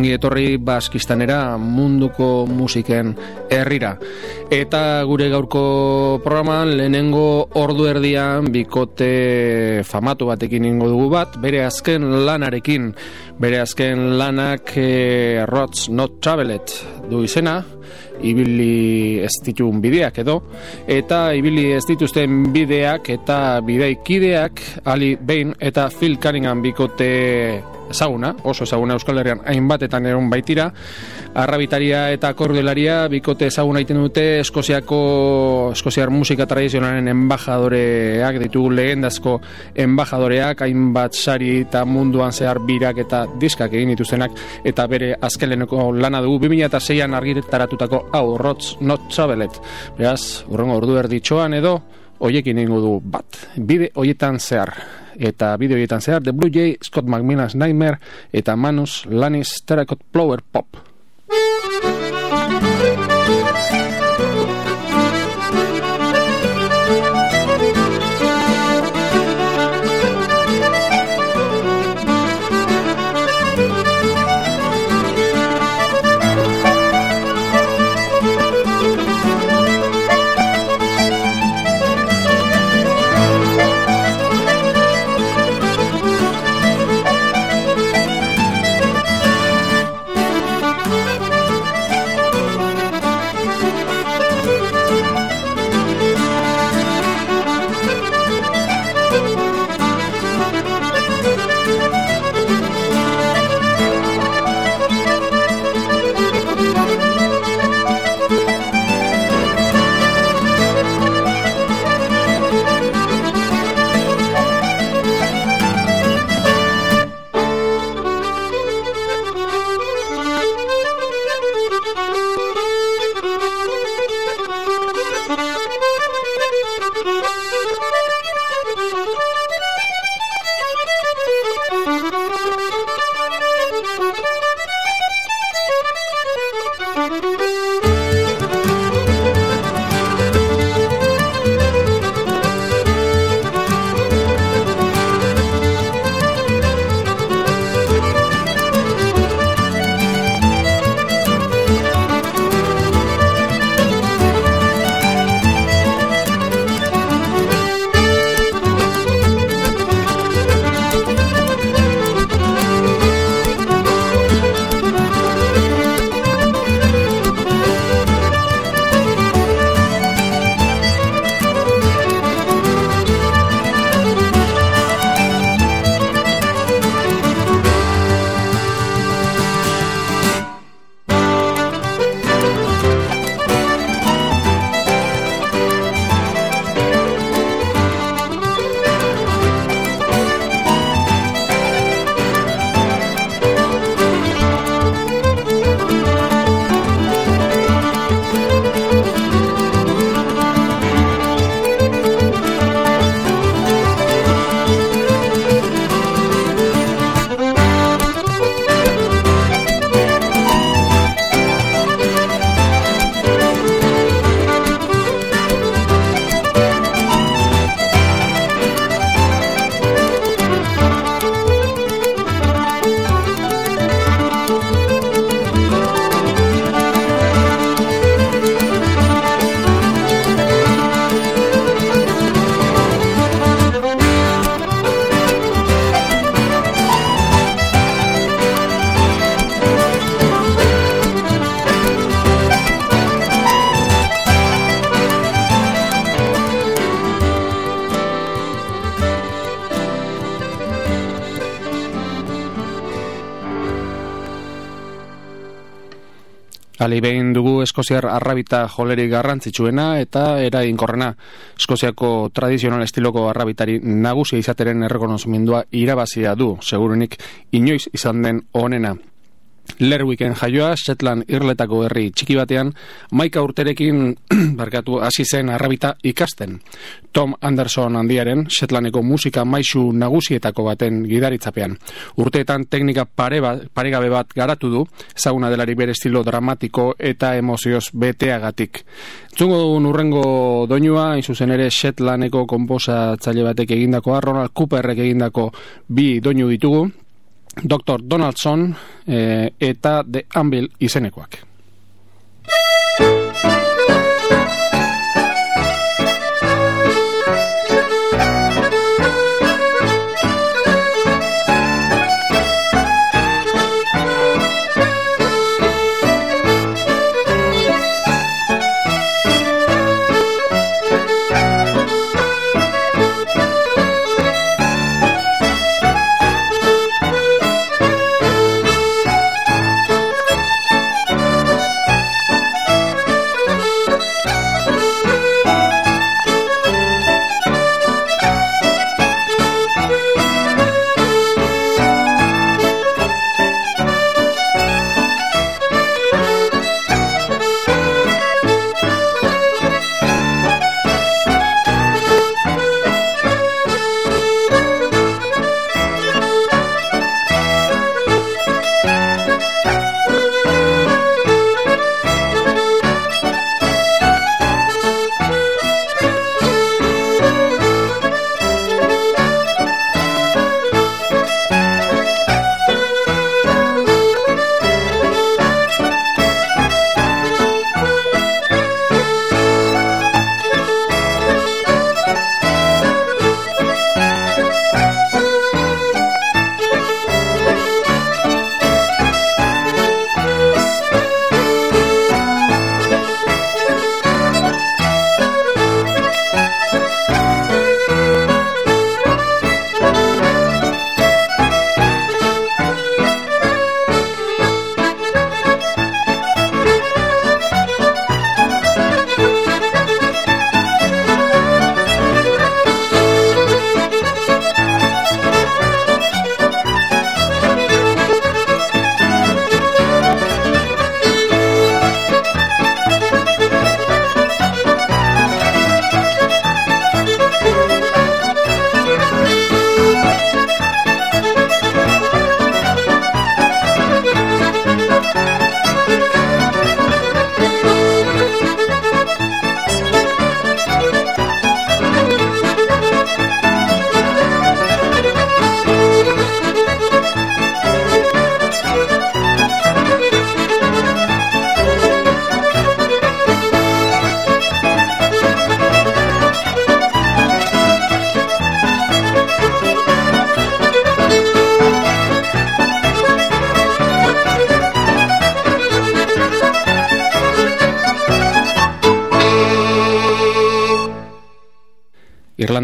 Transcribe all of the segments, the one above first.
Ongi etorri baskistanera munduko musiken herrira. Eta gure gaurko programan lehenengo ordu erdian bikote famatu batekin ingo dugu bat, bere azken lanarekin, bere azken lanak e, Rots Not Travelet du izena, ibili ez ditun bideak edo, eta ibili ez dituzten bideak eta bideikideak Ali Bain eta Phil Cunningham bikote ezaguna, oso ezaguna Euskal Herrian hainbatetan eron baitira, arrabitaria eta kordelaria bikote ezaguna egiten dute Eskoziako Eskoziar musika tradizionalen embajadoreak ditugu lehendazko embajadoreak hainbat sari eta munduan zehar birak eta diskak egin dituztenak eta bere azkeleneko lana dugu. 2006an argitaratutako hau Rots Not Travelet beraz, urrengo ordu erditxoan edo hoiekin ingo du bat bide hoietan zehar eta bideo horietan zehar The Blue Jay, Scott McMillan's Nightmare eta Manus Lanis Terracotta Flower Pop. Ali behin dugu Eskoziar arrabita joleri garrantzitsuena eta eraginkorrena. Eskoziako tradizional estiloko arrabitari nagusia izateren errekonozimendua irabazia du, segurunik inoiz izan den onena. Lerwiken jaioa, Shetland irletako herri txiki batean, maika urterekin barkatu hasi zen arrabita ikasten. Tom Anderson handiaren, Shetlandeko musika maisu nagusietako baten gidaritzapean. Urteetan teknika pare ba, paregabe bat garatu du, ezaguna delari bere estilo dramatiko eta emozioz beteagatik. Zungo dugun urrengo doinua, izuzen ere Shetlandeko komposatzaile batek egindakoa, Ronald Cooperrek egindako bi doinu ditugu, Dr. Donaldson e, eta The Anvil izenekoak.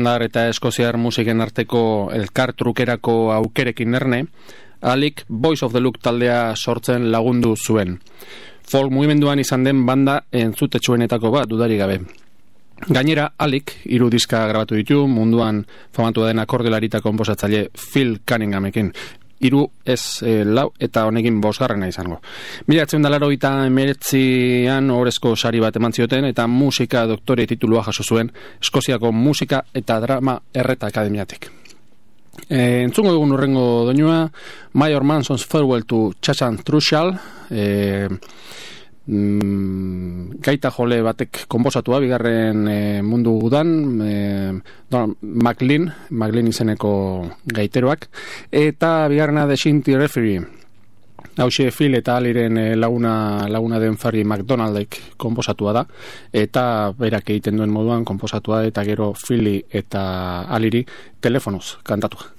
Irlandar eta Eskoziar musiken arteko elkar trukerako aukerekin nerne, alik Voice of the Look taldea sortzen lagundu zuen. Folk mugimenduan izan den banda entzutetsuenetako bat dudari gabe. Gainera, alik, hiru diska grabatu ditu, munduan famatu den akordelarita komposatzaile Phil Cunninghamekin iru ez e, lau eta honekin bosgarrena izango. Mila atzen dalaro eta emeretzian horrezko sari bat eman zioten eta musika doktore titulua jaso zuen Eskoziako musika eta drama erreta akademiatik. E, entzungo dugun urrengo doinua, Major Manson's Farewell to Chachan Trushal, e, mm, gaita jole batek konbosatua bigarren e, mundu gudan e, no, Maclean, Maclean izeneko gaiteroak. Eta bigarrena de Shinty Referee. Hauxe Phil eta Aliren e, laguna, laguna den Farri McDonaldek konposatua da. Eta berak egiten duen moduan konposatua eta gero Philly eta Aliri telefonoz kantatua.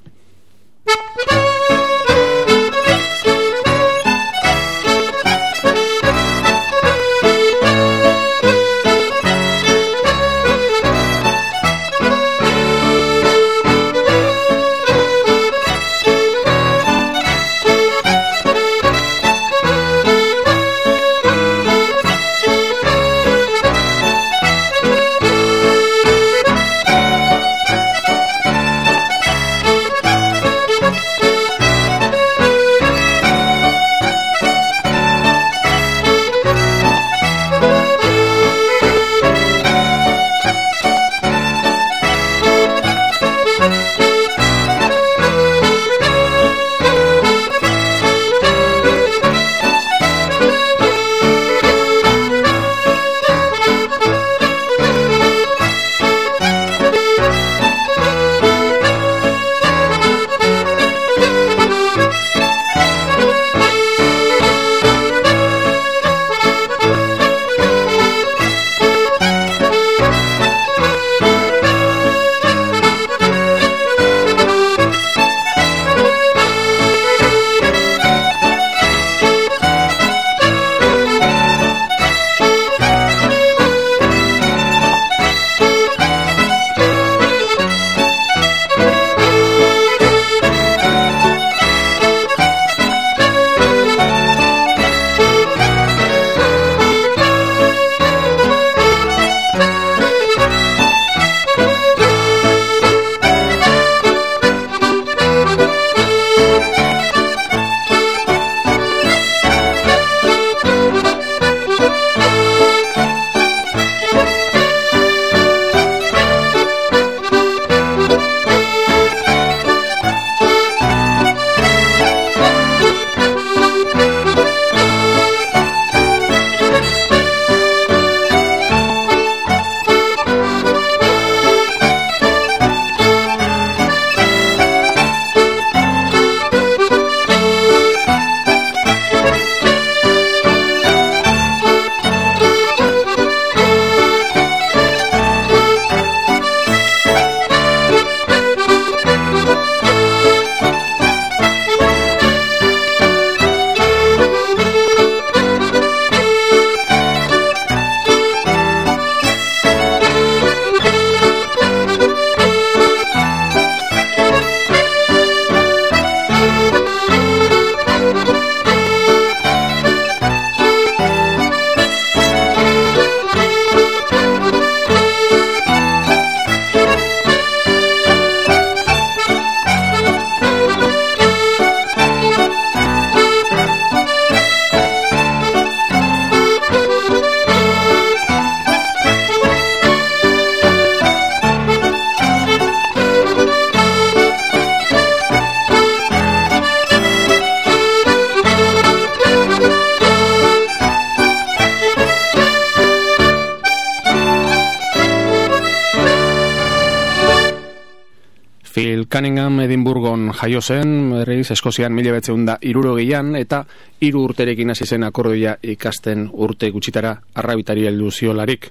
Cunningham Edinburgon jaio zen, berriz, Eskozian mila betzeun da irurogeian, eta hiru urterekin hasi zen akordoia ikasten urte gutxitara arrabitari heldu ziolarik.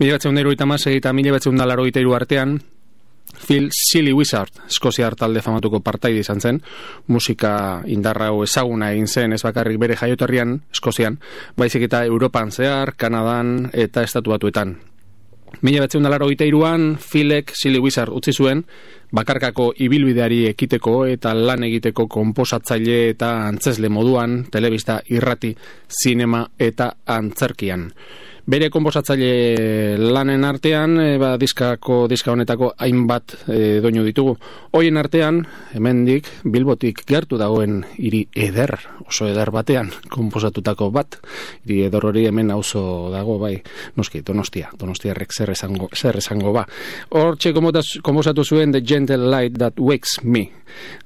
Mila betzeun da iruita eta mila betzeun da laro artean, Phil Silly Wizard, Eskozia talde famatuko partaide izan zen, musika indarra hau ezaguna egin zen, ez bakarrik bere jaiotarrian, Eskozian, baizik eta Europan zehar, Kanadan eta Estatuatuetan. Mila batzen dalaro iruan, Philek Silly Wizard utzi zuen, bakarkako ibilbideari ekiteko eta lan egiteko komposatzaile eta antzesle moduan, telebista irrati, zinema eta antzerkian. Bere konposatzaile lanen artean, e, ba, diskako, diska honetako hainbat e, doinu ditugu. Hoien artean, hemendik bilbotik gertu dagoen hiri eder, oso eder batean, konposatutako bat. Hiri eder hori hemen auzo dago, bai, noski, donostia, donostia errek zer esango, zer esango ba. Hor txe konposatu zuen The Gentle Light That Wakes Me.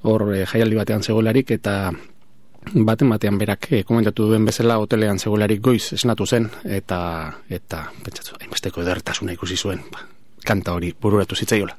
Hor e, jaialdi batean zegolarik eta baten batean berak e, komentatu duen bezala hotelean zegolarik goiz esnatu zen eta eta pentsatu hainbesteko edertasuna ikusi zuen. Ba, kanta hori bururatu zitzaiola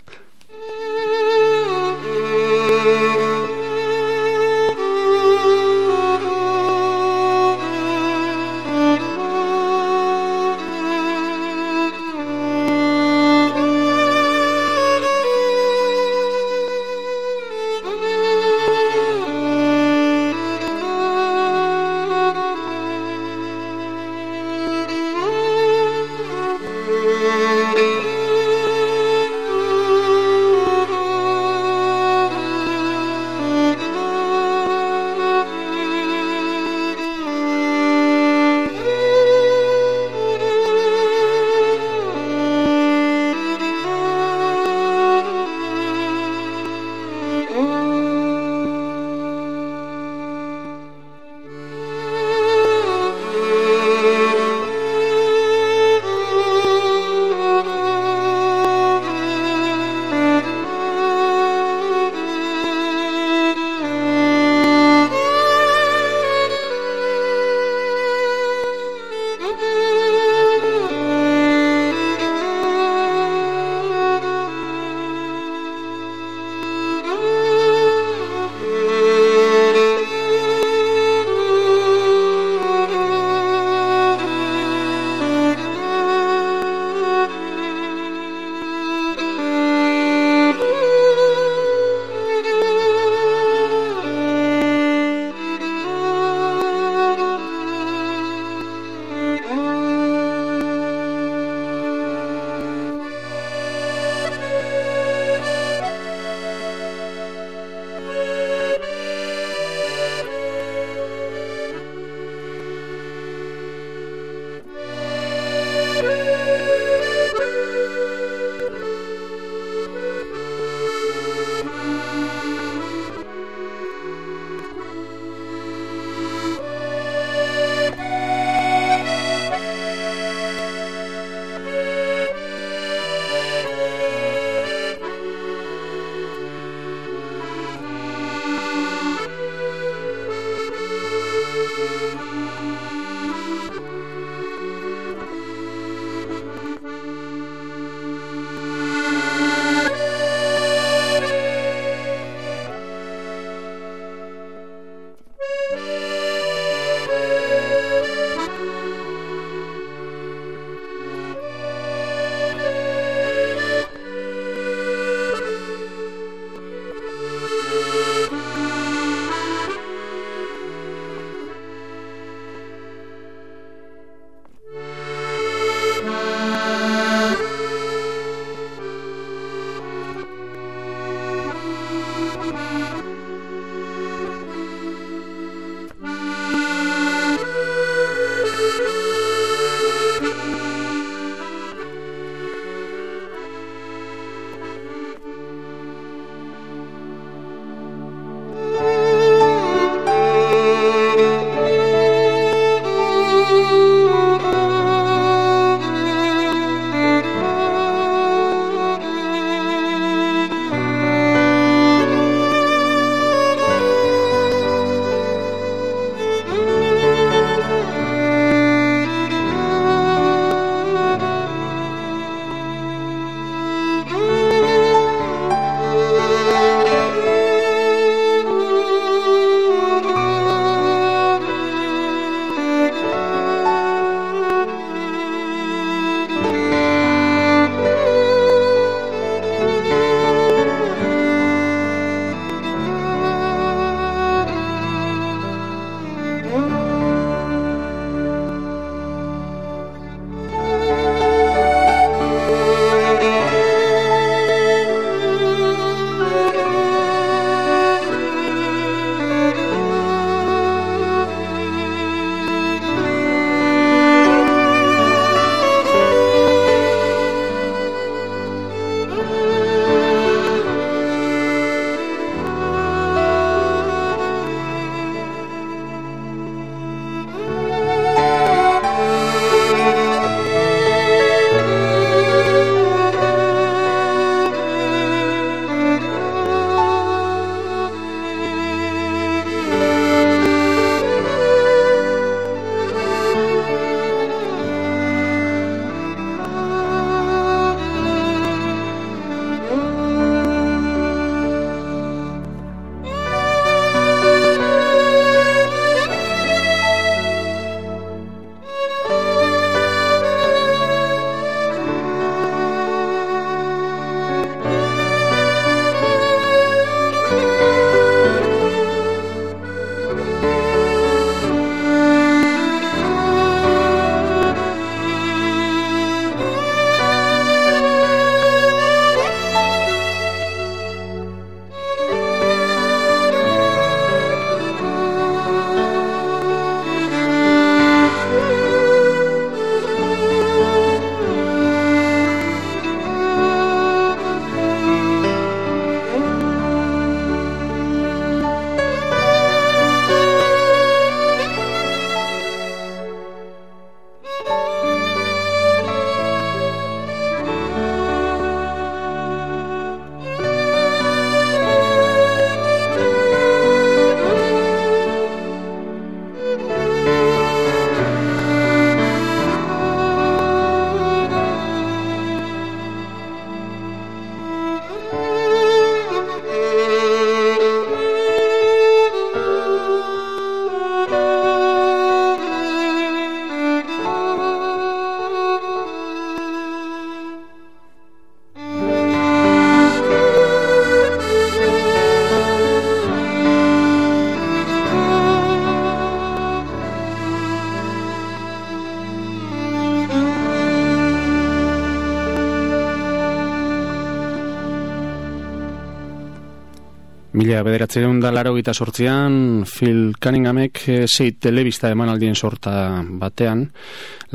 Mila bederatzen da laro gita sortzean, Phil Cunninghamek e, zei telebista emanaldien sorta batean,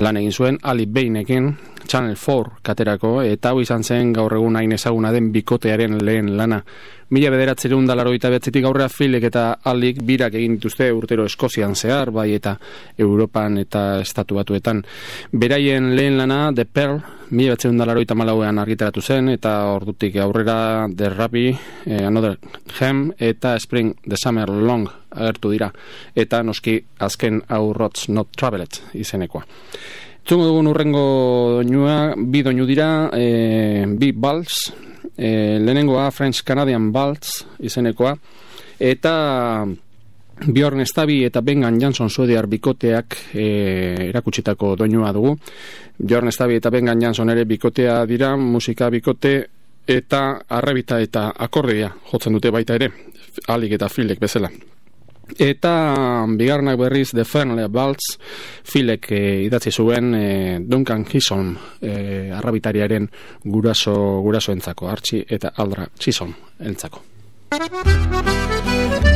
lan egin zuen, Ali Bainekin, Channel 4 katerako, eta hau izan zen gaur egun hain ezaguna den bikotearen lehen lana. Mila bederatzen da laro gita behatzetik aurrea Philek eta Alik birak egin dituzte urtero Eskozian zehar, bai eta Europan eta Estatu batuetan. Beraien lehen lana, The Pearl, mila bederatzen da laro gita malauean argitaratu zen, eta ordutik aurrera The Rappi, eh, Another Hem, eta Spring The Summer Long agertu dira. Eta noski azken aurrots Not Travelet izenekoa. Zungo dugun urrengo doinua, bi doinu dira, e, bi bals, e, lehenengoa French Canadian Bals izenekoa, eta Bjorn Estabi eta Bengan Jansson suediar bikoteak e, erakutsitako doinua dugu. Bjorn Estabi eta Bengan Jansson ere bikotea dira, musika bikote, eta arrebita eta akordia jotzen dute baita ere, alik eta filek bezala. Eta bigarnak berriz The Fernley Baltz filek e, idatzi zuen e, Duncan Kison e, arrabitariaren guraso, guraso entzako, Archie eta Aldra Chison entzako.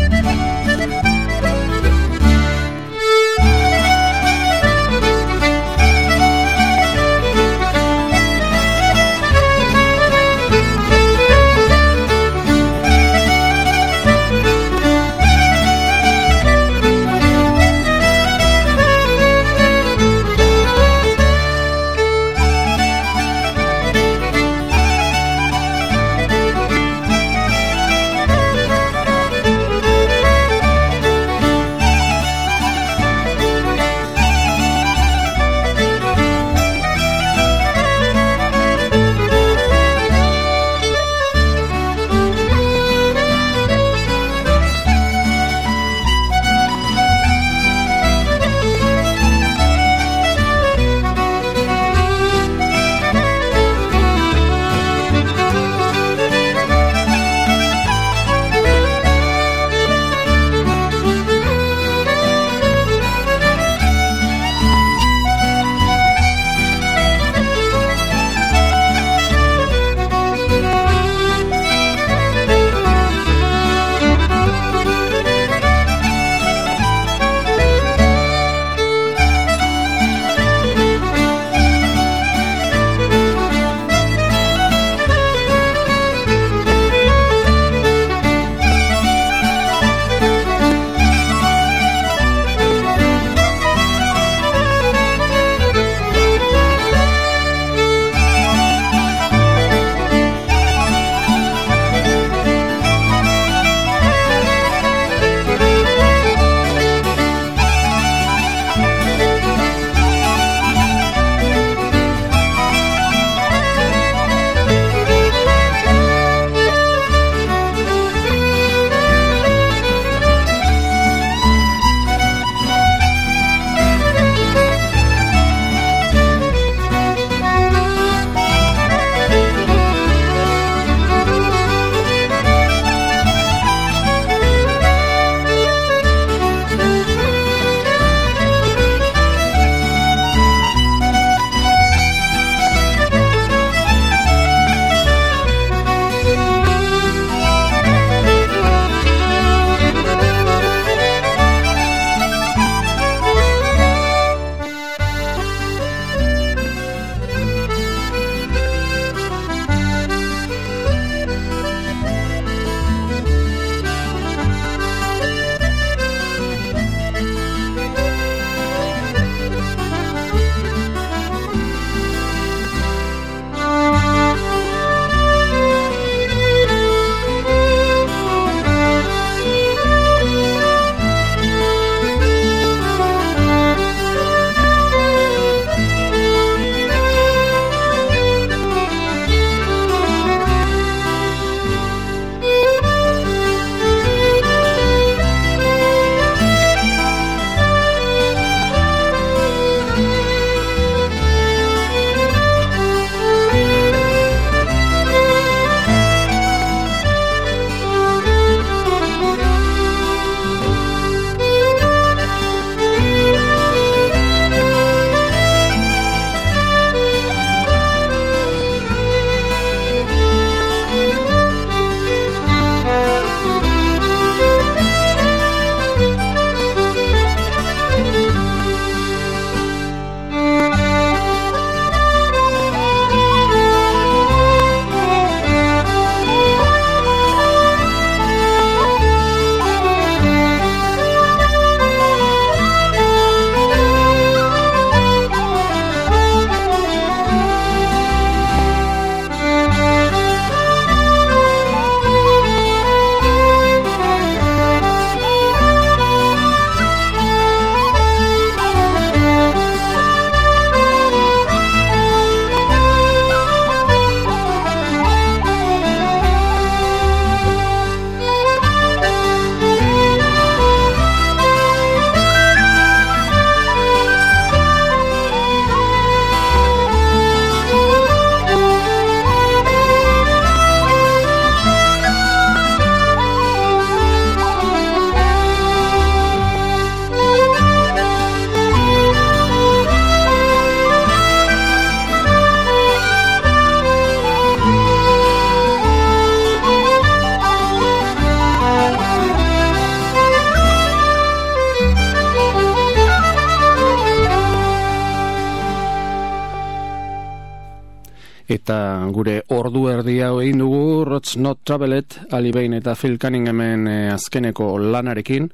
eta gure ordu erdi hau egin dugu Rots Not Travelet alibein eta Phil Cunninghamen eh, azkeneko lanarekin.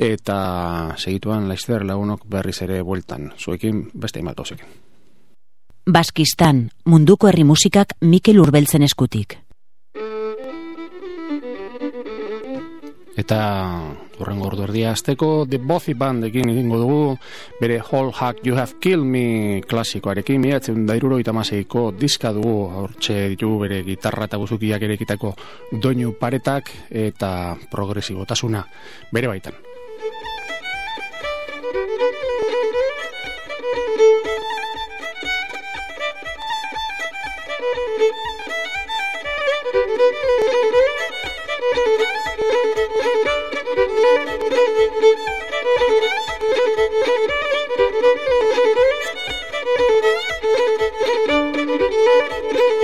Eta segituan laizzer lagunok berriz ere bueltan. Zuekin beste imat Baskistan, munduko herri musikak Mikel Urbeltzen eskutik. Eta urrengo ordu erdia azteko The Bothy Band ekin egingo dugu bere Whole Hack You Have Killed Me klasikoarekin miratzen dairuro itamaseiko diska dugu hortxe ditu bere gitarra eta guzukiak ere doinu paretak eta progresibotasuna bere baitan.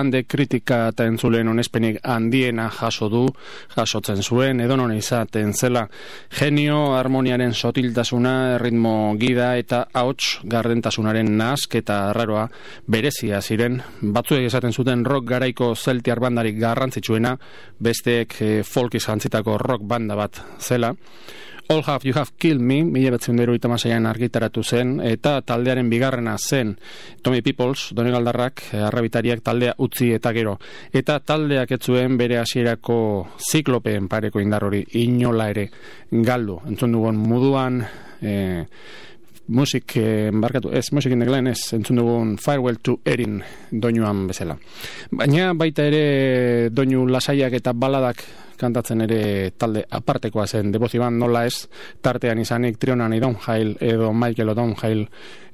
bande kritika eta entzulen onespenik handiena jaso du, jasotzen zuen, edo non izaten zela. Genio, harmoniaren sotiltasuna, ritmo gida eta hauts gardentasunaren nask eta arraroa berezia ziren, batzuek esaten zuten rock garaiko zeltiar bandarik garrantzitsuena, besteek eh, folk izantzitako rock banda bat zela, All Have You Have Killed Me, mila batzen dero argitaratu zen, eta taldearen bigarrena zen Tommy Peoples, Doni Galdarrak, eh, arrabitariak taldea utzi eta gero. Eta taldeak etzuen bere hasierako ziklopeen pareko indar hori inola ere galdu. Entzun dugun muduan... E, musik, eh, barkatu, ez, musik indeglen ez, entzun dugun Farewell to Erin doinuan bezala. Baina baita ere doinu lasaiak eta baladak kantatzen ere talde apartekoa zen deboziban nola ez tartean izanik Trionan idon jail edo Michael Odon jail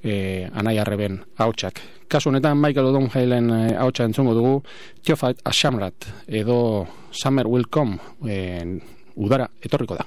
e, anai arreben hautsak. Kasu honetan Michael Odon jailen e, hautsa entzungo dugu Tiofait Ashamrat edo Summer Will Come e, udara etorriko da.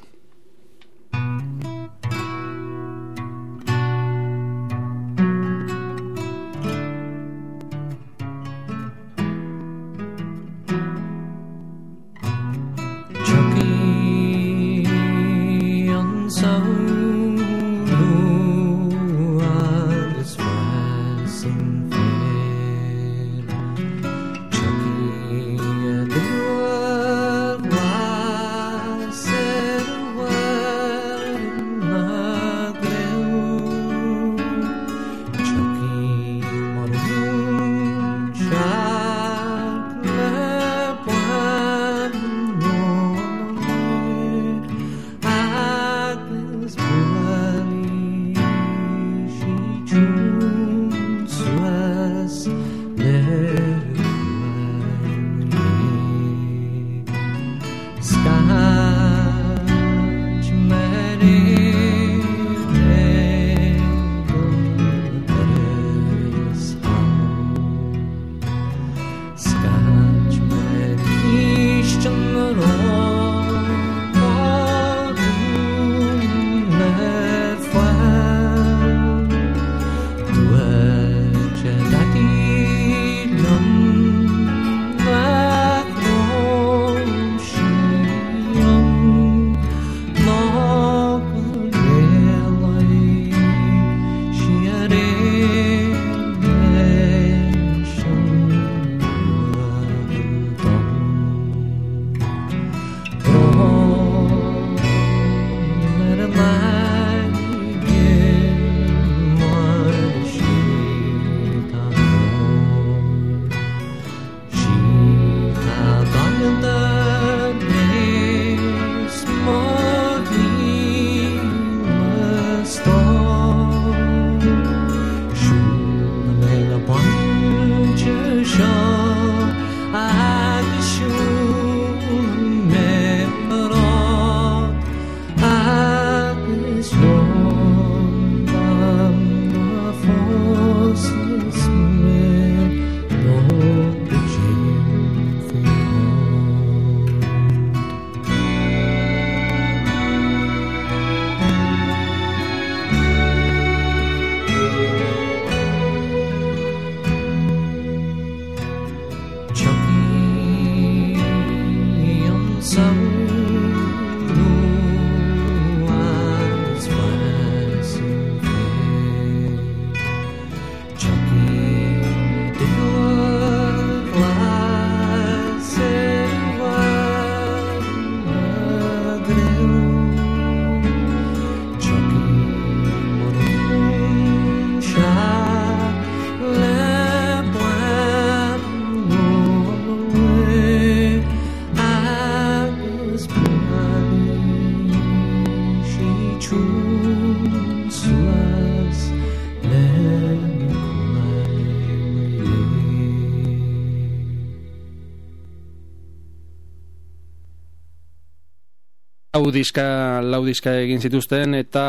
Diska, lau diska egin zituzten eta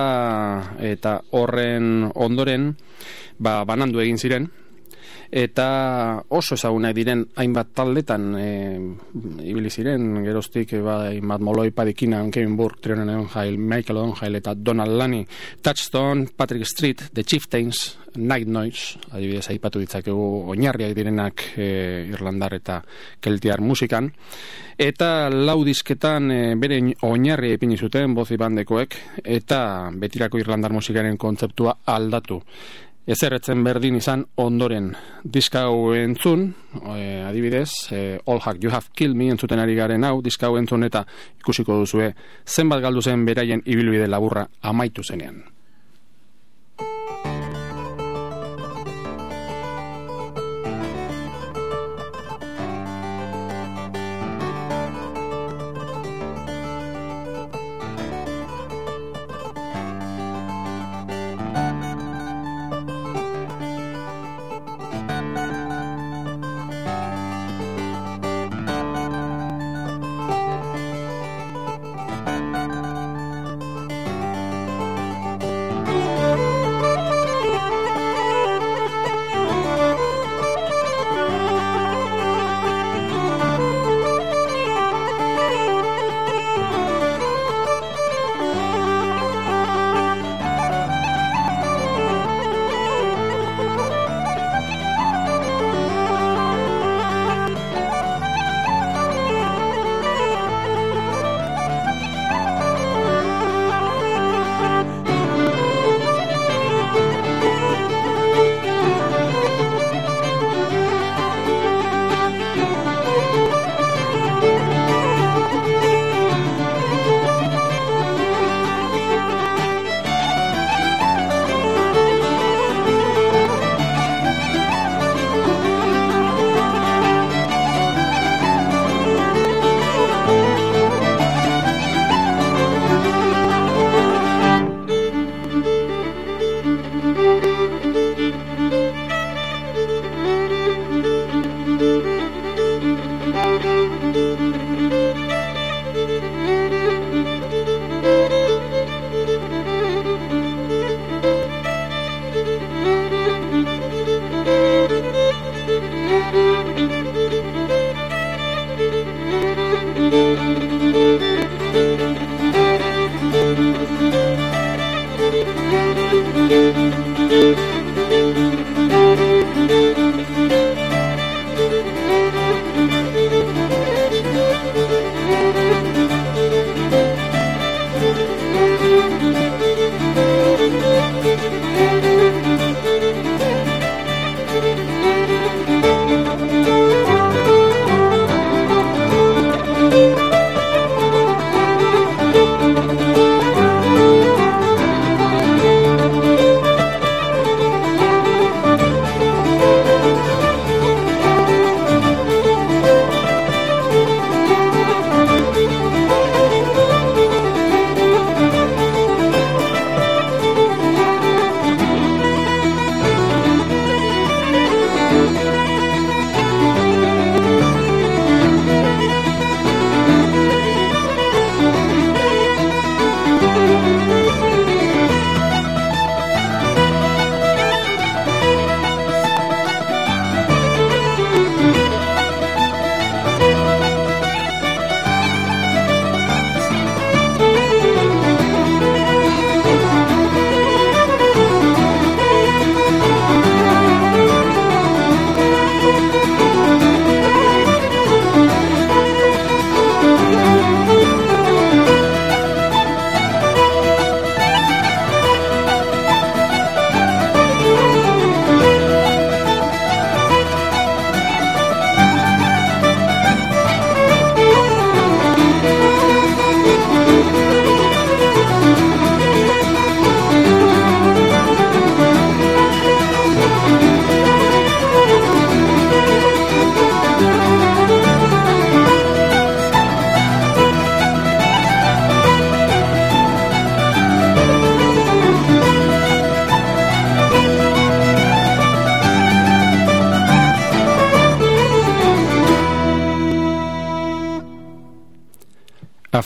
eta horren ondoren ba, banandu egin ziren eta oso ezagunak diren hainbat taldetan e, ibili ziren geroztik ba, hainbat moloi padikina Kevin Burke, Trionen Onjail, Michael Onjail eta Donald Lani Touchstone, Patrick Street, The Chieftains Night Noise, adibidez aipatu ditzakegu oinarriak direnak e, Irlandar eta Keltiar musikan. Eta lau disketan e, bere oinarri epini zuten bozi bandekoek eta betirako Irlandar musikaren kontzeptua aldatu ezerretzen berdin izan ondoren diska hau entzun, e, adibidez, e, All Hack You Have Killed Me entzuten ari garen hau, diska hau entzun eta ikusiko duzue zenbat galdu zen beraien ibilbide laburra amaitu zenean.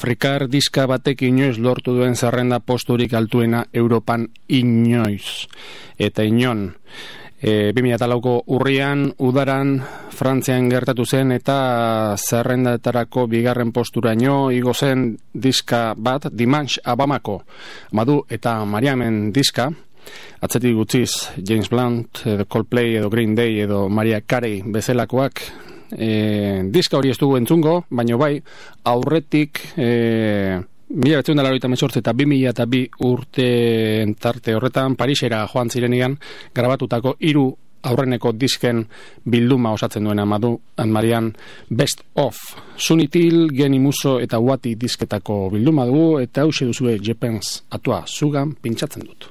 Afrikar diska batek inoiz lortu duen zerrenda posturik altuena Europan inoiz. Eta inon, e, 2008ko urrian, udaran, Frantzian gertatu zen eta zerrendatarako bigarren posturaino igo zen diska bat, Dimanche Abamako, Madu eta Mariamen diska, atzetik gutziz James Blunt, edo Coldplay, edo Green Day, edo Maria Carey bezelakoak, e, diska hori ez dugu entzungo, baino bai, aurretik, e, mila betzen dara eta bi mila eta bi urte entarte horretan, Parisera joan zirenian, grabatutako hiru aurreneko disken bilduma osatzen duena madu, Marian Best of. Sunitil, Geni Muso eta Wati disketako bilduma dugu, eta hause duzue Jepens atua zugan pintsatzen dut.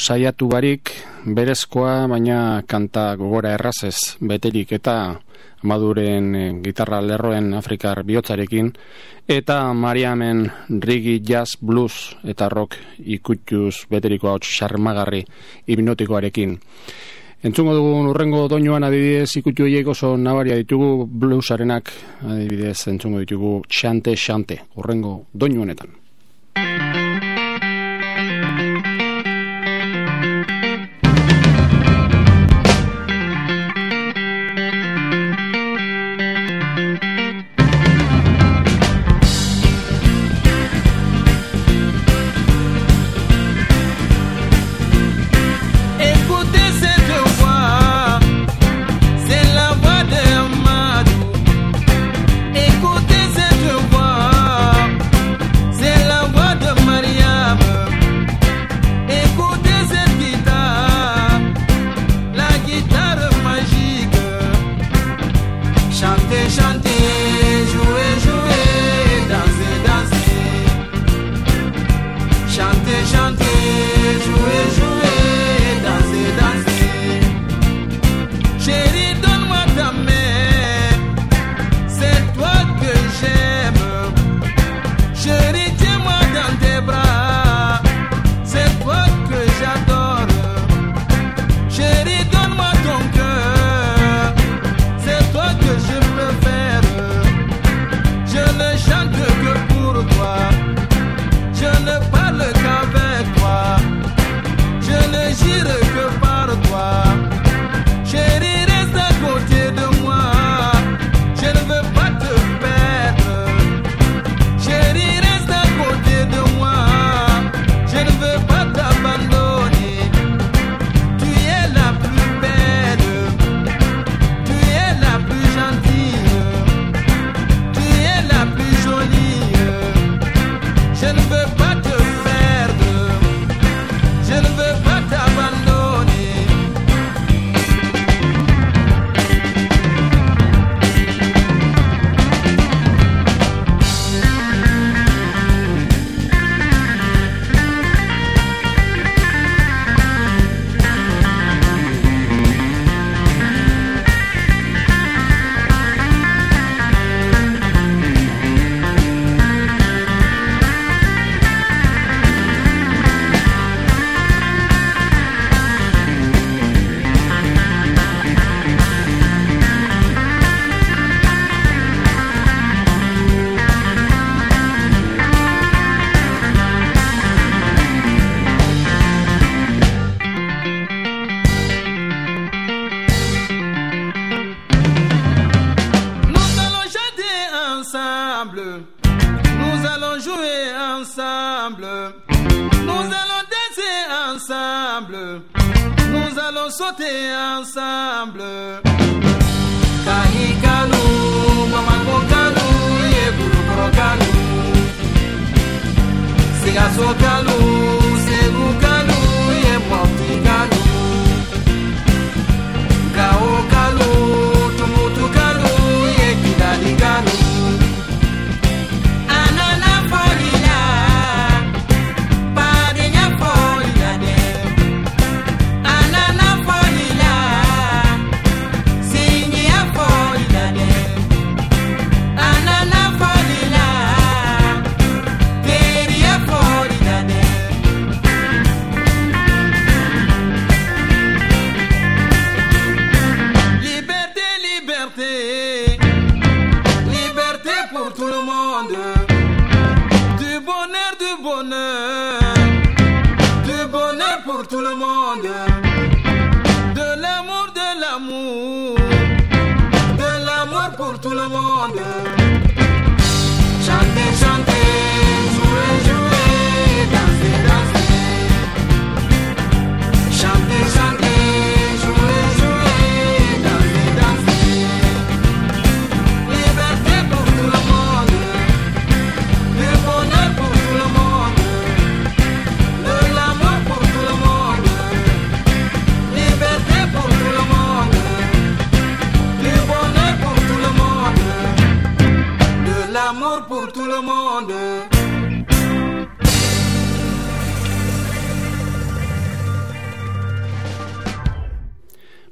Saiatu barik, berezkoa, baina kanta gogora errazez beterik eta maduren eh, gitarra lerroen afrikar bihotzarekin, eta Mariamen rigi jazz blues eta rock ikutuz beteriko hau xarmagarri hipnotikoarekin. Entzungo dugu urrengo doinoan adibidez ikutu horiek oso nabaria ditugu bluesarenak adibidez entzungo ditugu xante xante urrengo doinoanetan. Le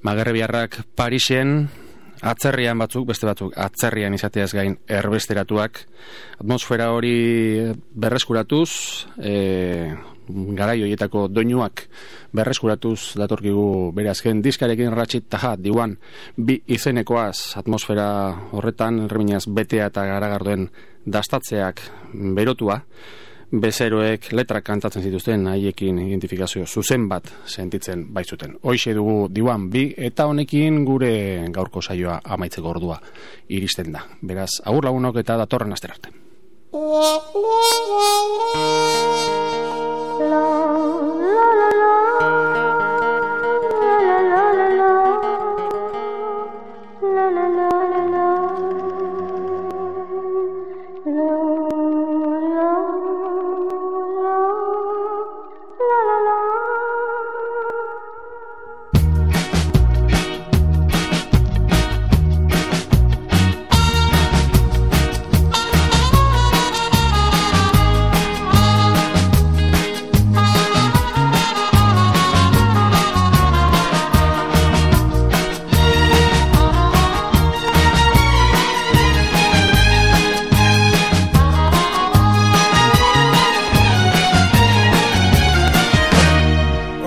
Magerre biharrak Parisen, atzerrian batzuk, beste batzuk, atzerrian izateaz gain erbesteratuak, atmosfera hori berreskuratuz, e, garai horietako doinuak berreskuratuz datorkigu bere azken diskarekin ratxit taja, diuan, bi izenekoaz atmosfera horretan, erreminaz betea eta garagardoen dastatzeak berotua, bezeroek letrak kantatzen zituzten haiekin identifikazio zuzen bat sentitzen baitzuten. Hoxe dugu diuan bi eta honekin gure gaurko saioa amaitzeko ordua iristen da. Beraz, agur lagunok eta datorren asterarte.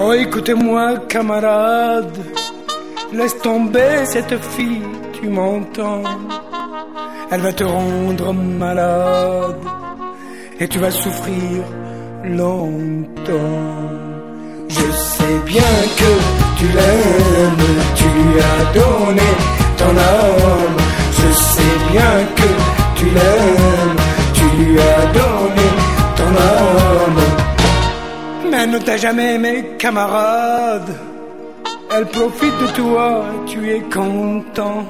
Oh, écoutez-moi, camarade. Laisse tomber cette fille, tu m'entends. Elle va te rendre malade. Et tu vas souffrir longtemps. Je sais bien que tu l'aimes, tu lui as donné ton âme. Je sais bien que tu l'aimes, tu lui as donné ton âme. Mais ne t'a jamais aimé, camarade. Elle profite de toi, tu es content.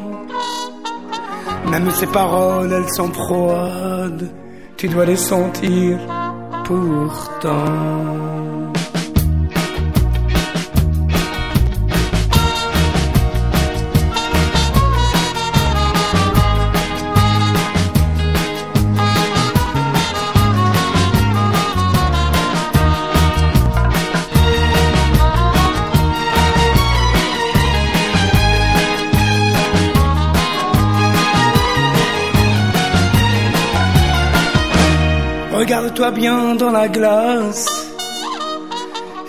Même ses paroles, elles sont froides. Tu dois les sentir pourtant. Regarde-toi bien dans la glace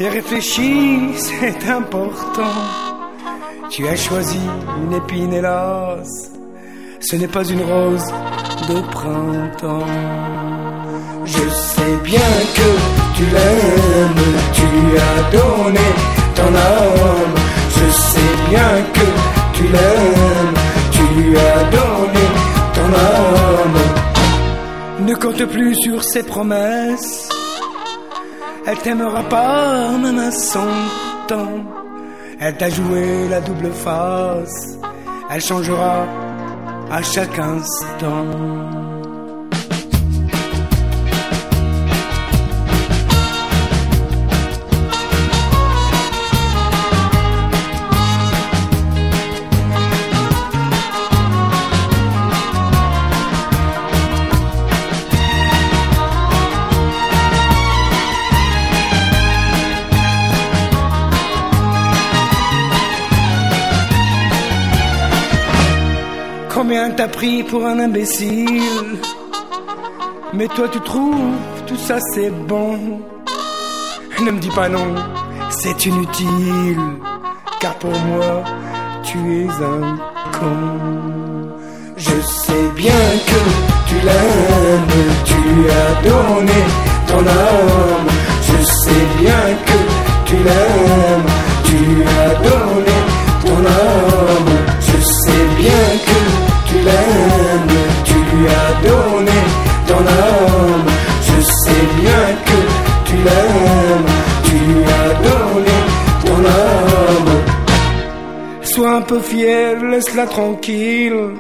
et réfléchis, c'est important. Tu as choisi une épine, hélas, ce n'est pas une rose de printemps. Je sais bien que tu l'aimes, tu as donné ton âme. Je sais bien que tu l'aimes, tu as donné ton âme. Ne compte plus sur ses promesses. Elle t'aimera pas même à son temps. Elle t'a joué la double face. Elle changera à chaque instant. Combien t'as pris pour un imbécile. Mais toi tu trouves tout ça c'est bon. Ne me dis pas non, c'est inutile. Car pour moi tu es un con. Je sais bien que tu l'aimes Tu as donné ton âme. Je sais bien que tu l'aimes Tu as donné ton âme. Je sais bien que l'aimes, tu lui as donné ton âme. Je sais bien que tu l'aimes, tu lui as donné ton âme. Sois un peu fier, laisse-la tranquille.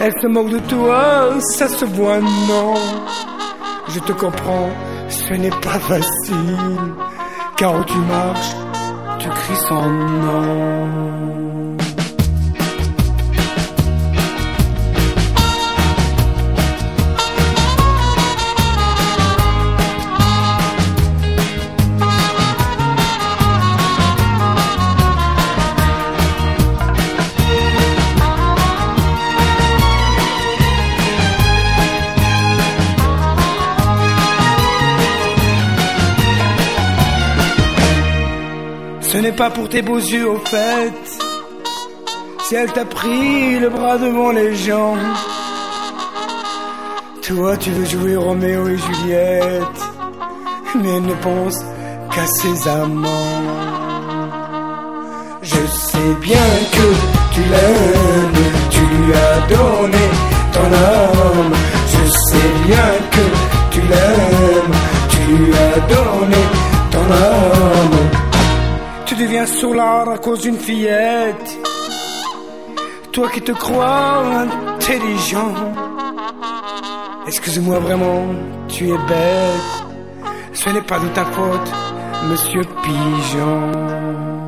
Elle se moque de toi, ça se voit, non. Je te comprends, ce n'est pas facile. Car où tu marches, tu cries son nom. N'est pas pour tes beaux yeux au fait. Si elle t'a pris le bras devant les gens, toi tu veux jouer Roméo et Juliette, mais elle ne pense qu'à ses amants. Je sais bien que tu l'aimes, tu lui as donné ton âme. Je sais bien que tu l'aimes, tu lui as donné ton âme. Tu deviens sourd à cause d'une fillette. Toi qui te crois intelligent. Excuse-moi vraiment, tu es bête. Ce n'est pas de ta faute, monsieur Pigeon.